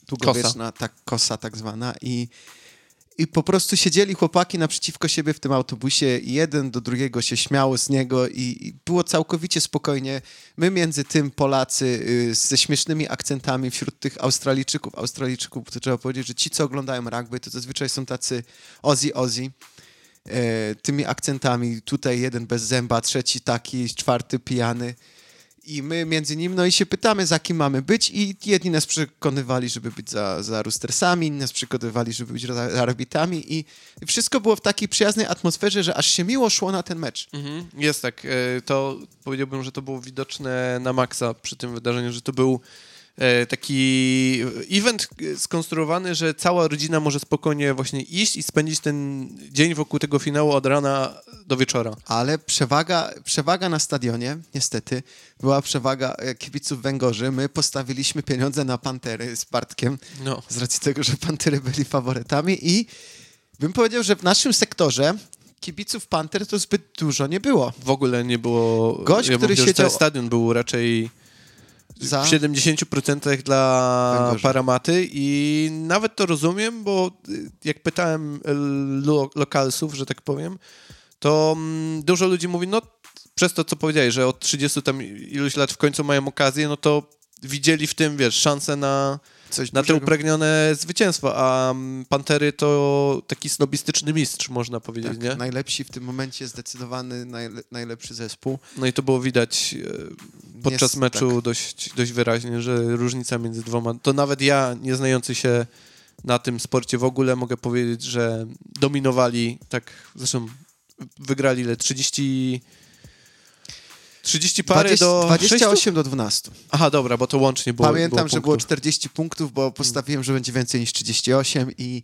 długowieczna tak, kosa tak zwana i, i po prostu siedzieli chłopaki naprzeciwko siebie w tym autobusie i jeden do drugiego się śmiało z niego i, i było całkowicie spokojnie. My między tym Polacy y, ze śmiesznymi akcentami wśród tych Australijczyków, Australijczyków to trzeba powiedzieć, że ci co oglądają rugby to zazwyczaj są tacy Ozzy Ozzy e, tymi akcentami. Tutaj jeden bez zęba, trzeci taki, czwarty pijany. I my między nim, no i się pytamy, za kim mamy być i jedni nas przekonywali, żeby być za, za Roostersami, inni nas przekonywali, żeby być za za i, wszystko było w takiej przyjaznej atmosferze, że aż się miło szło na ten mecz. Mhm. Jest tak. e, To powiedziałbym, że to było widoczne na maksa przy tym wydarzeniu, że to był taki event e, skonstruowany, że cała rodzina może spokojnie właśnie iść i spędzić ten dzień wokół tego finału od rana do wieczora. Ale przewaga, przewaga na stadionie, niestety, była przewaga e, kibiców Węgorzy. My postawiliśmy pieniądze na Pantery z Bartkiem, No. z racji tego, że Pantery byli faworytami i bym powiedział, że w naszym sektorze kibiców Panter to zbyt dużo nie było. W ogóle nie było... Gość, ja który siedział- stadion był raczej Za... w 70% dla. Paramaty i nawet to rozumiem, bo y, jak pytałem y, lo lokalsów, że tak powiem, to mm, dużo ludzi mówi, no przez to, co powiedziałeś, że od 30 tam iluś lat w końcu mają okazję, no to widzieli w tym, wiesz, szansę na, Coś na te dużego. upragnione zwycięstwo, a mm, Pantery to taki snobistyczny mistrz, można powiedzieć, Tak, nie? najlepsi w tym momencie zdecydowany najle, najlepszy zespół. No i to było widać e, podczas Jest- meczu tak. dość, dość wyraźnie, że różnica między dwoma. To nawet ja, nie znający się na tym sporcie w ogóle, mogę powiedzieć, że dominowali, tak, zresztą wygrali ile? 30. 30 parę 20, do 28 6? do 12. Aha, dobra, bo to łącznie było. Pamiętam, było że było punktów. 40 punktów, bo postawiłem, że będzie więcej niż 38 i,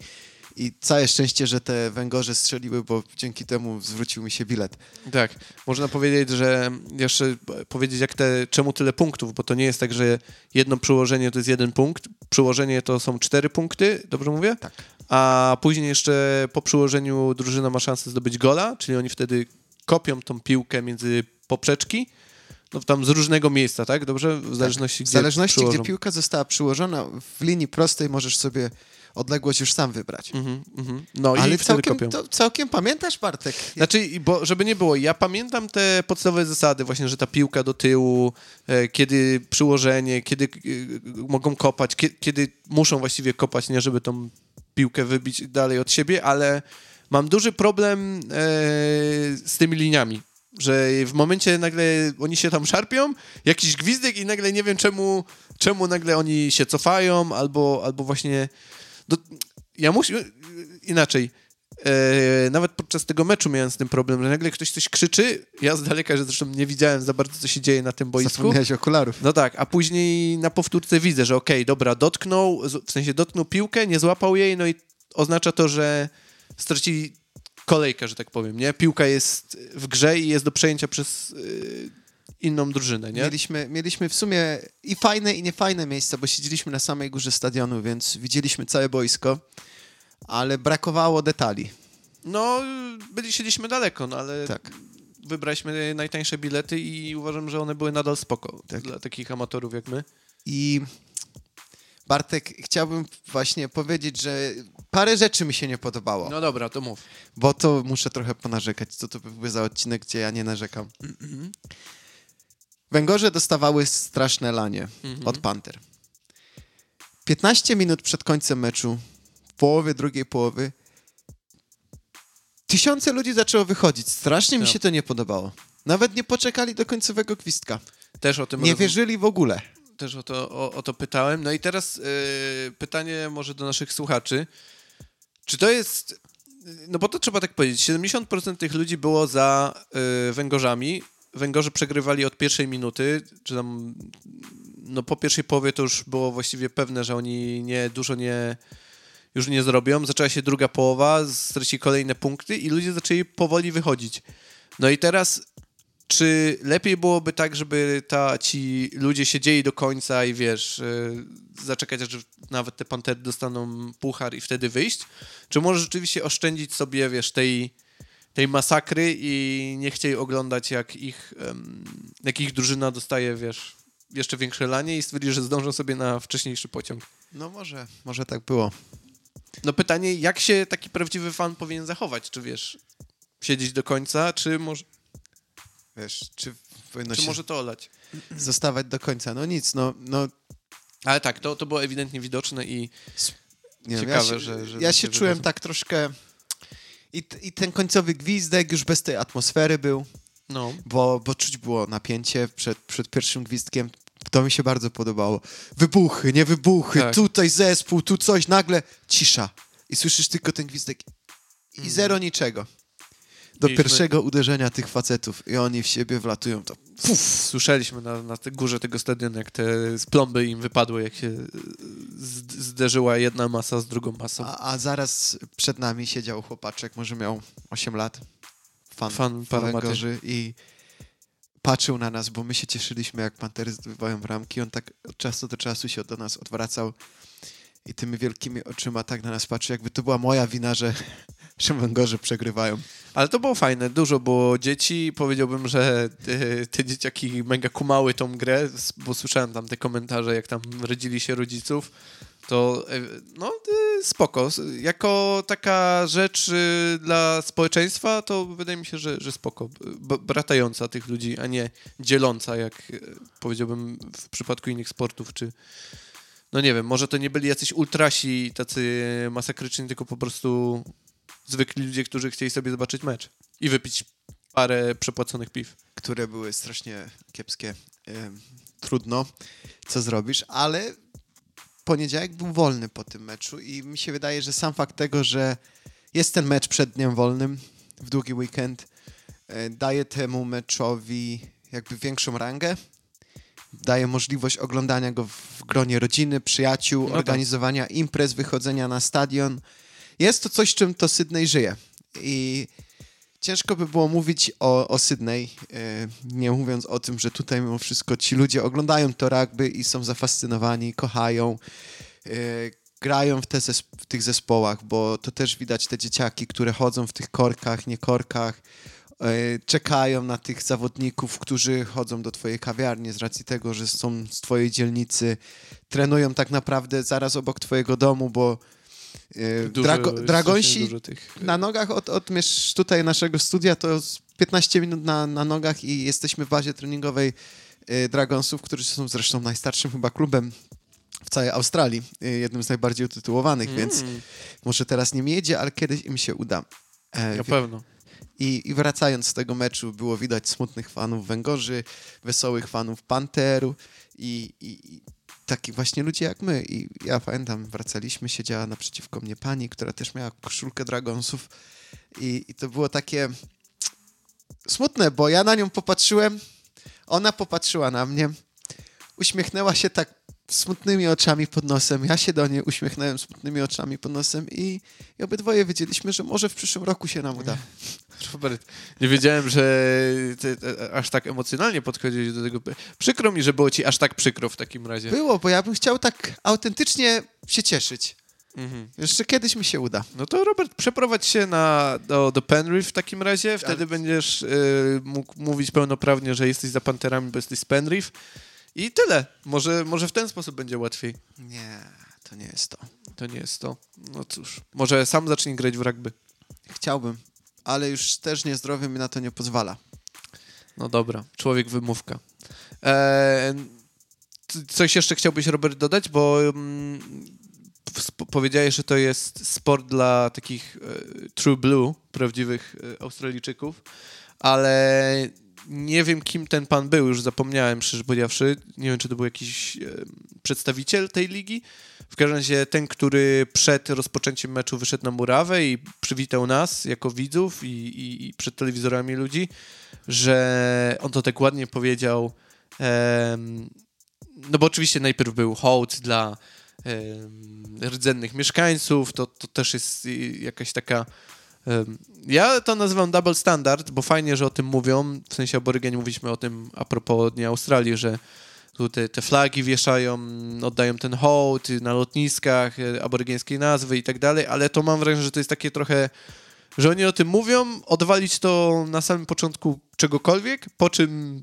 i całe szczęście, że te węgorze strzeliły, bo dzięki temu zwrócił mi się bilet. Tak, można powiedzieć, że jeszcze powiedzieć, jak te, czemu tyle punktów, bo to nie jest tak, że jedno przyłożenie to jest jeden punkt, przyłożenie to są cztery punkty, dobrze mówię? Tak. A później jeszcze po przyłożeniu drużyna ma szansę zdobyć gola, czyli oni wtedy kopią tą piłkę między poprzeczki, no tam z różnego miejsca, tak? Dobrze? W zależności, W gdzie zależności, przyłożą. gdzie piłka została przyłożona, w linii prostej możesz sobie odległość już sam wybrać. Mhm, mhm. No i Ale wtedy całkiem, to, całkiem pamiętasz, Bartek? Znaczy, i bo żeby nie było, ja pamiętam te podstawowe zasady, właśnie, że ta piłka do tyłu, e, kiedy przyłożenie, kiedy e, mogą kopać, kie, kiedy muszą właściwie kopać, nie żeby tą piłkę wybić dalej od siebie, ale mam duży problem e, z tymi liniami. Że w momencie nagle oni się tam szarpią, jakiś gwizdek i nagle nie wiem czemu, czemu nagle oni się cofają, albo, albo właśnie. Do, ja muszę. Inaczej. E, nawet podczas tego meczu miałem z tym problem, że nagle ktoś coś krzyczy. Ja z daleka, że zresztą nie widziałem za bardzo, co się dzieje na tym boisku. Zapomniałeś okularów. No tak, a później na powtórce widzę, że okej, dobra, dotknął, w sensie dotknął piłkę, nie złapał jej, no i oznacza to, że stracili kolejkę, że tak powiem, nie? Piłka jest w grze i jest do przejęcia przez y, inną drużynę, nie? Mieliśmy, mieliśmy w sumie i fajne, i niefajne miejsca, bo siedzieliśmy na samej górze stadionu, więc widzieliśmy całe boisko, ale brakowało detali. No, byli, siedzieliśmy daleko, no ale Tak. wybraliśmy najtańsze bilety i uważam, że one były nadal spoko Tak. dla takich amatorów jak my. I Bartek, chciałbym właśnie powiedzieć, że parę rzeczy mi się nie podobało, No dobra, to mów. bo to muszę trochę ponarzekać. Co to byłby za odcinek, gdzie ja nie narzekam? Węgorze dostawały straszne lanie Mhm. od Panter. 15 minut przed końcem meczu, w połowie drugiej połowy, tysiące ludzi zaczęło wychodzić. Strasznie mi Tak. się to nie podobało. Nawet nie poczekali do końcowego gwizdka. Też o tym Nie roz- wierzyli w ogóle. Też o to, o, o to pytałem. No i teraz y, pytanie może do naszych słuchaczy. Czy to jest... No bo to trzeba tak powiedzieć. 70% tych ludzi było za y, Węgorzami. Węgorze przegrywali od pierwszej minuty, czy tam no po pierwszej połowie to już było właściwie pewne, że oni nie dużo nie już nie zrobią. Zaczęła się druga połowa, stracili kolejne punkty i ludzie zaczęli powoli wychodzić. No i teraz czy lepiej byłoby tak, żeby ta, ci ludzie siedzieli do końca i wiesz, yy, zaczekać, aż nawet te pantery dostaną puchar i wtedy wyjść? Czy może rzeczywiście oszczędzić sobie, wiesz, tej, tej masakry i nie chcieli oglądać, jak ich, um, jak ich drużyna dostaje, wiesz, jeszcze większe lanie i stwierdzili, że zdążą sobie na wcześniejszy pociąg? No może, może tak było. No pytanie, jak się taki prawdziwy fan powinien zachować? Czy wiesz, siedzieć do końca, czy może, Wiesz, czy powinno czy się może to olać? zostawać do końca? No nic, no, no Ale tak, to, to było ewidentnie widoczne i nie wiem, Ciekawe, ja się, że- że ja się czułem wychodzą. tak troszkę... I, I ten końcowy gwizdek już bez tej atmosfery był, no, bo, bo czuć było napięcie przed, przed pierwszym gwizdkiem. To mi się bardzo podobało. Wybuchy, nie wybuchy, Tak. tutaj zespół, tu coś, nagle cisza. I słyszysz tylko ten gwizdek i Mhm. zero niczego. Do Mieliśmy- pierwszego uderzenia tych facetów i oni w siebie wlatują, to słyszeliśmy na, na górze tego stadionu, jak te plomby im wypadły, jak się e, zderzyła jedna masa z drugą masą. A, a zaraz przed nami siedział chłopaczek, może miał 8 lat, fan, Fan Paramaty. I patrzył na nas, bo my się cieszyliśmy, jak Pantery zdobywają bramki. On tak od czasu do czasu się do nas odwracał i tymi wielkimi oczyma tak na nas patrzył, jakby to była moja wina, że, [laughs] że Węgorze przegrywają. Ale to było fajne, dużo było dzieci. Powiedziałbym, że e, te dzieciaki mega kumały tą grę, bo słyszałem tam te komentarze, jak tam rodzili się rodziców. To e, no e, spoko. Jako taka rzecz e, dla społeczeństwa, to wydaje mi się, że, że spoko. Bratająca tych ludzi, a nie dzieląca, jak powiedziałbym w przypadku innych sportów, czy no nie wiem, może to nie byli jacyś ultrasi tacy masakryczni, tylko po prostu zwykli ludzie, którzy chcieli sobie zobaczyć mecz i wypić parę przepłaconych piw. które były strasznie kiepskie. Trudno, co zrobisz, ale poniedziałek był wolny po tym meczu i mi się wydaje, że sam fakt tego, że jest ten mecz przed dniem wolnym w długi weekend, e, daje temu meczowi jakby większą rangę. Daje możliwość oglądania go w gronie rodziny, przyjaciół, No tak. organizowania imprez, wychodzenia na stadion. Jest to coś, czym to Sydney żyje. I Ciężko by było mówić o, o Sydney, e, nie mówiąc o tym, że tutaj mimo wszystko ci ludzie oglądają to rugby i są zafascynowani, kochają, e, grają w, te w tych zespołach, bo to też widać te dzieciaki, które chodzą w tych korkach, nie korkach, czekają na tych zawodników, którzy chodzą do twojej kawiarni z racji tego, że są z twojej dzielnicy, trenują tak naprawdę zaraz obok twojego domu, bo e, Dużo, drago- dragonsi tych... na nogach od, od tutaj naszego studia to z 15 minut na, na nogach i jesteśmy w bazie treningowej y, Dragonsów, którzy są zresztą najstarszym chyba klubem w całej Australii, jednym z najbardziej utytułowanych, więc Mm, może teraz nie jedzie, ale kiedyś im się uda. E, na pewno. I, I wracając z tego meczu, było widać smutnych fanów Węgorzy, wesołych fanów Panteru i, i, i takich właśnie ludzi jak my. I ja pamiętam, wracaliśmy, siedziała naprzeciwko mnie pani, która też miała koszulkę Dragonsów i, i to było takie smutne, bo ja na nią popatrzyłem, ona popatrzyła na mnie, uśmiechnęła się tak smutnymi oczami pod nosem, ja się do niej uśmiechnąłem smutnymi oczami pod nosem i, i obydwoje wiedzieliśmy, że może w przyszłym roku się nam uda. Robert, nie wiedziałem, że ty, aż tak emocjonalnie podchodziłeś do tego. Przykro mi, że było ci aż tak przykro w takim razie. Było, bo ja bym chciał tak autentycznie się cieszyć. Mhm. Jeszcze kiedyś mi się uda. No to Robert, przeprowadź się na, do, do Penrith w takim razie, wtedy Ale- będziesz y, mógł mówić pełnoprawnie, że jesteś za Panterami, bo jesteś z Penrith i tyle. Może, może w ten sposób będzie łatwiej. Nie, to nie jest to. To nie jest to. No cóż, może sam zacznij grać w rugby. Chciałbym, ale już też niezdrowie mi na to nie pozwala. No dobra, człowiek wymówka. E, c- coś jeszcze chciałbyś, Robert, dodać? Bo mm, powiedziałeś, że to jest sport dla takich e, true blue, prawdziwych e, Australijczyków, ale nie wiem, kim ten pan był, już zapomniałem, szczerze powiedziawszy. Nie wiem, czy to był jakiś e, przedstawiciel tej ligi. W każdym razie ten, który przed rozpoczęciem meczu wyszedł na murawę i przywitał nas jako widzów i, i, i przed telewizorami ludzi, że on to tak ładnie powiedział. em, no bo oczywiście najpierw był hołd dla em, rdzennych mieszkańców, to, to też jest y, jakaś taka Ja to nazywam double standard, bo fajnie, że o tym mówią. W sensie aborygeni mówiliśmy o tym a propos Dnia Australii, że te, te flagi wieszają, oddają ten hołd na lotniskach, e, aborygeńskie nazwy i tak dalej, ale to mam wrażenie, że to jest takie trochę, że oni o tym mówią, odwalić to na samym początku czegokolwiek, po czym,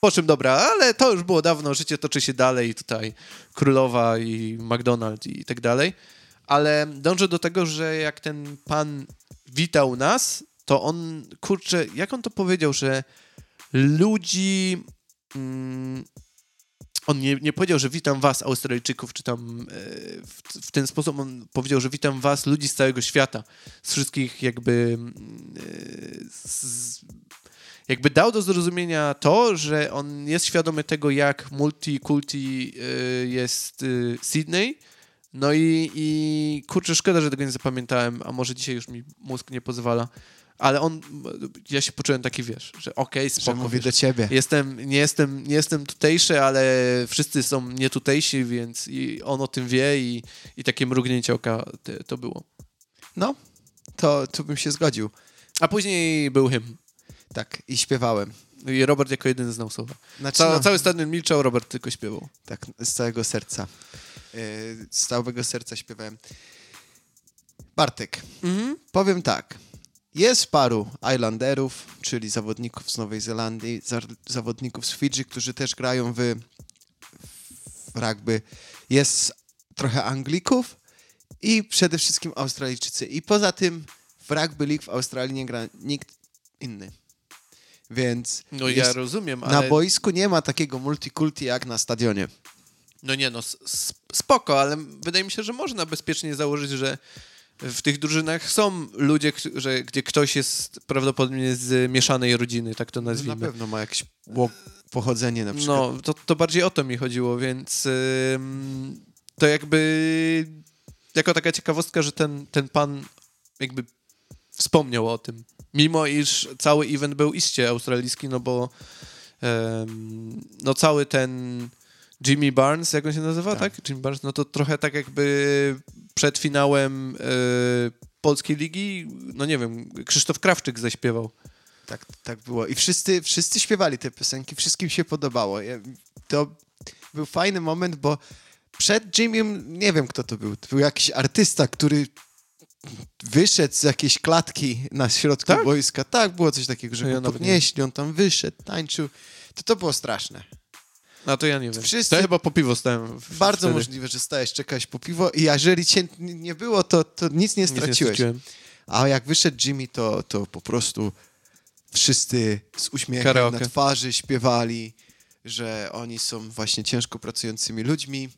po czym dobra, ale to już było dawno, życie toczy się dalej, tutaj królowa i McDonald's i tak dalej, ale dążę do tego, że jak ten pan witał nas, to on, kurczę, jak on to powiedział, że ludzi... Mm, on nie, nie powiedział, że witam was, Australijczyków, czy tam e, w, w ten sposób on powiedział, że witam was, ludzi z całego świata, z wszystkich jakby mm, e, z, jakby dał do zrozumienia to, że on jest świadomy tego, jak multikulti e, jest Sydney, no i, i kurczę, szkoda, że tego nie zapamiętałem, a może dzisiaj już mi mózg nie pozwala, ale on, ja się poczułem taki, wiesz, że okej, Że spoko, mówi wiesz, do ciebie. Jestem, nie, jestem, nie jestem tutejszy, ale wszyscy są nietutejsi, więc i on o tym wie i, i takie mrugnięcie oka to było. No, to tu bym się zgodził. A później był hymn. Tak, i śpiewałem. I Robert jako jedyny znał słowa. Znaczy, Ca, no, Cały stadion milczał, Robert tylko śpiewał. tak, z całego serca. Yy, z całego serca śpiewałem. Bartek, Mhm. powiem tak. Jest paru Islanderów, czyli zawodników z Nowej Zelandii, za, zawodników z Fidżi, którzy też grają w, w rugby. Jest trochę Anglików i przede wszystkim Australijczycy. I poza tym w rugby league w Australii nie gra nikt inny. Więc No ja jest, rozumiem, na ale... boisku nie ma takiego multikulti jak na stadionie. No nie no, spoko, ale wydaje mi się, że można bezpiecznie założyć, że w tych drużynach są ludzie, że, gdzie ktoś jest prawdopodobnie z mieszanej rodziny, tak to Na nazwijmy. pewno ma jakieś pochodzenie na przykład. No, to, to bardziej o to mi chodziło, więc ym, to jakby jako taka ciekawostka, że ten, ten pan jakby wspomniał o tym. Mimo iż cały event był iście australijski, no bo ym, no cały ten Jimmy Barnes, jak on się nazywa, Tak. tak? Jimmy Barnes, no to trochę tak jakby przed finałem y, Polskiej Ligi, no nie wiem, Krzysztof Krawczyk zaśpiewał. Tak, tak było. I wszyscy, wszyscy śpiewali te piosenki, wszystkim się podobało. To był fajny moment, bo przed Jimmym, nie wiem kto to był, to był jakiś artysta, który wyszedł z jakiejś klatki na środku Tak? boiska. Tak, było coś takiego, że Ja go podnieśli, on tam wyszedł, tańczył. To to było straszne. No to ja nie wiem. Wszyscy- To chyba po piwo stałem. w- Bardzo wtedy. możliwe, że stałeś, czekałeś po piwo i jeżeli cię nie było, to, to nic nie Nic nie straciłeś. A jak wyszedł Jimmy, to, to po prostu wszyscy z uśmiechem Karaoke. na twarzy śpiewali, że oni są właśnie ciężko pracującymi ludźmi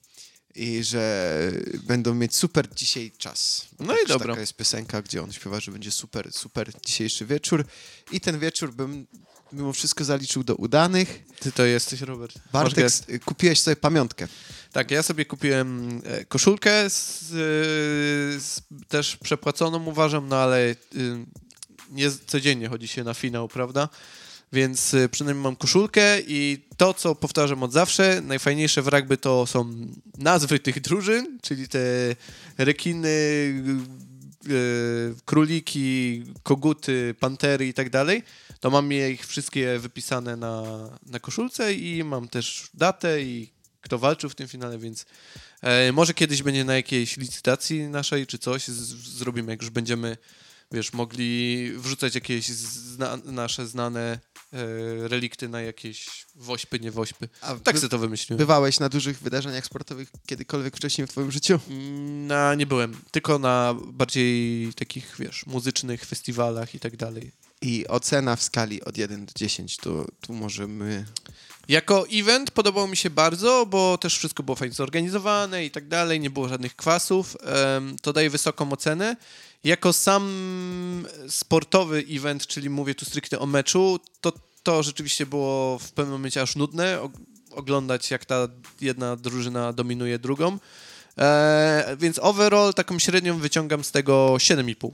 i że będą mieć super dzisiaj czas. No i Też dobra. Taka jest piosenka, gdzie on śpiewa, że będzie super, super dzisiejszy wieczór. I ten wieczór bym mimo wszystko zaliczył do udanych. Ty to jesteś, Robert. Bartek, kupiłeś sobie pamiątkę. Tak, ja sobie kupiłem e, koszulkę, z, e, z, też przepłaconą uważam, no ale y, nie codziennie chodzi się na finał, prawda? Więc y, przynajmniej mam koszulkę i to, co powtarzam od zawsze, najfajniejsze w rugby to są nazwy tych drużyn, czyli te rekiny, y, y, króliki, koguty, pantery i tak dalej. To mam je ich wszystkie wypisane na, na koszulce i mam też datę i kto walczył w tym finale, więc e, może kiedyś będzie na jakiejś licytacji naszej czy coś z, zrobimy, jak już będziemy, wiesz, mogli wrzucać jakieś zna, nasze znane relikty na jakieś wośpy, nie wośpy. A Tak sobie to wymyśliłem. Bywałeś na dużych wydarzeniach sportowych kiedykolwiek wcześniej w twoim życiu? Na, nie byłem, tylko na bardziej takich, wiesz, muzycznych festiwalach i tak dalej. I ocena w skali od 1 do 10, to tu możemy... Jako event podobał mi się bardzo, bo też wszystko było fajnie zorganizowane i tak dalej, nie było żadnych kwasów. to daje wysoką ocenę. Jako sam sportowy event, czyli mówię tu stricte o meczu, to to rzeczywiście było w pewnym momencie aż nudne og- oglądać, jak ta jedna drużyna dominuje drugą. E, więc overall taką średnią wyciągam z tego 7,5.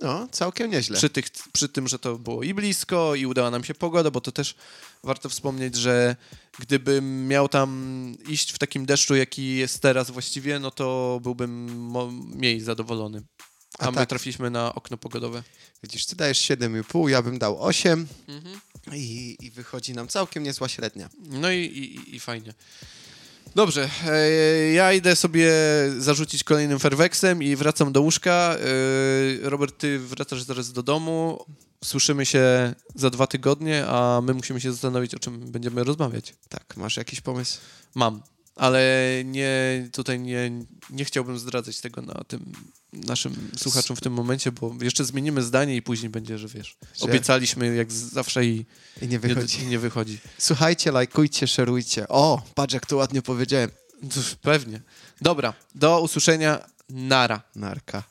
No, całkiem nieźle. Przy, tych, przy tym, że to było i blisko, i udała nam się pogoda, bo to też warto wspomnieć, że gdybym miał tam iść w takim deszczu, jaki jest teraz właściwie, no to byłbym mniej zadowolony. A, A my tak. trafiliśmy na okno pogodowe. Widzisz, ty dajesz 7,5, ja bym dał 8 Mhm. i, i wychodzi nam całkiem niezła średnia. No i, i, i fajnie. Dobrze, e, ja idę sobie zarzucić kolejnym Fairwexem i wracam do łóżka. E, Robert, ty wracasz zaraz do domu. Słyszymy się za dwa tygodnie, a my musimy się zastanowić, o czym będziemy rozmawiać. Tak, masz jakiś pomysł? Mam, ale nie, tutaj nie, nie chciałbym zdradzać tego na tym naszym słuchaczom w tym momencie, bo jeszcze zmienimy zdanie i później będzie, że wiesz, Że- obiecaliśmy jak zawsze i I nie nie, wychodzi. nie wychodzi. Słuchajcie, lajkujcie, szerujcie. O, patrz jak to ładnie powiedziałem. Pewnie. Dobra, do usłyszenia. Nara. Narka.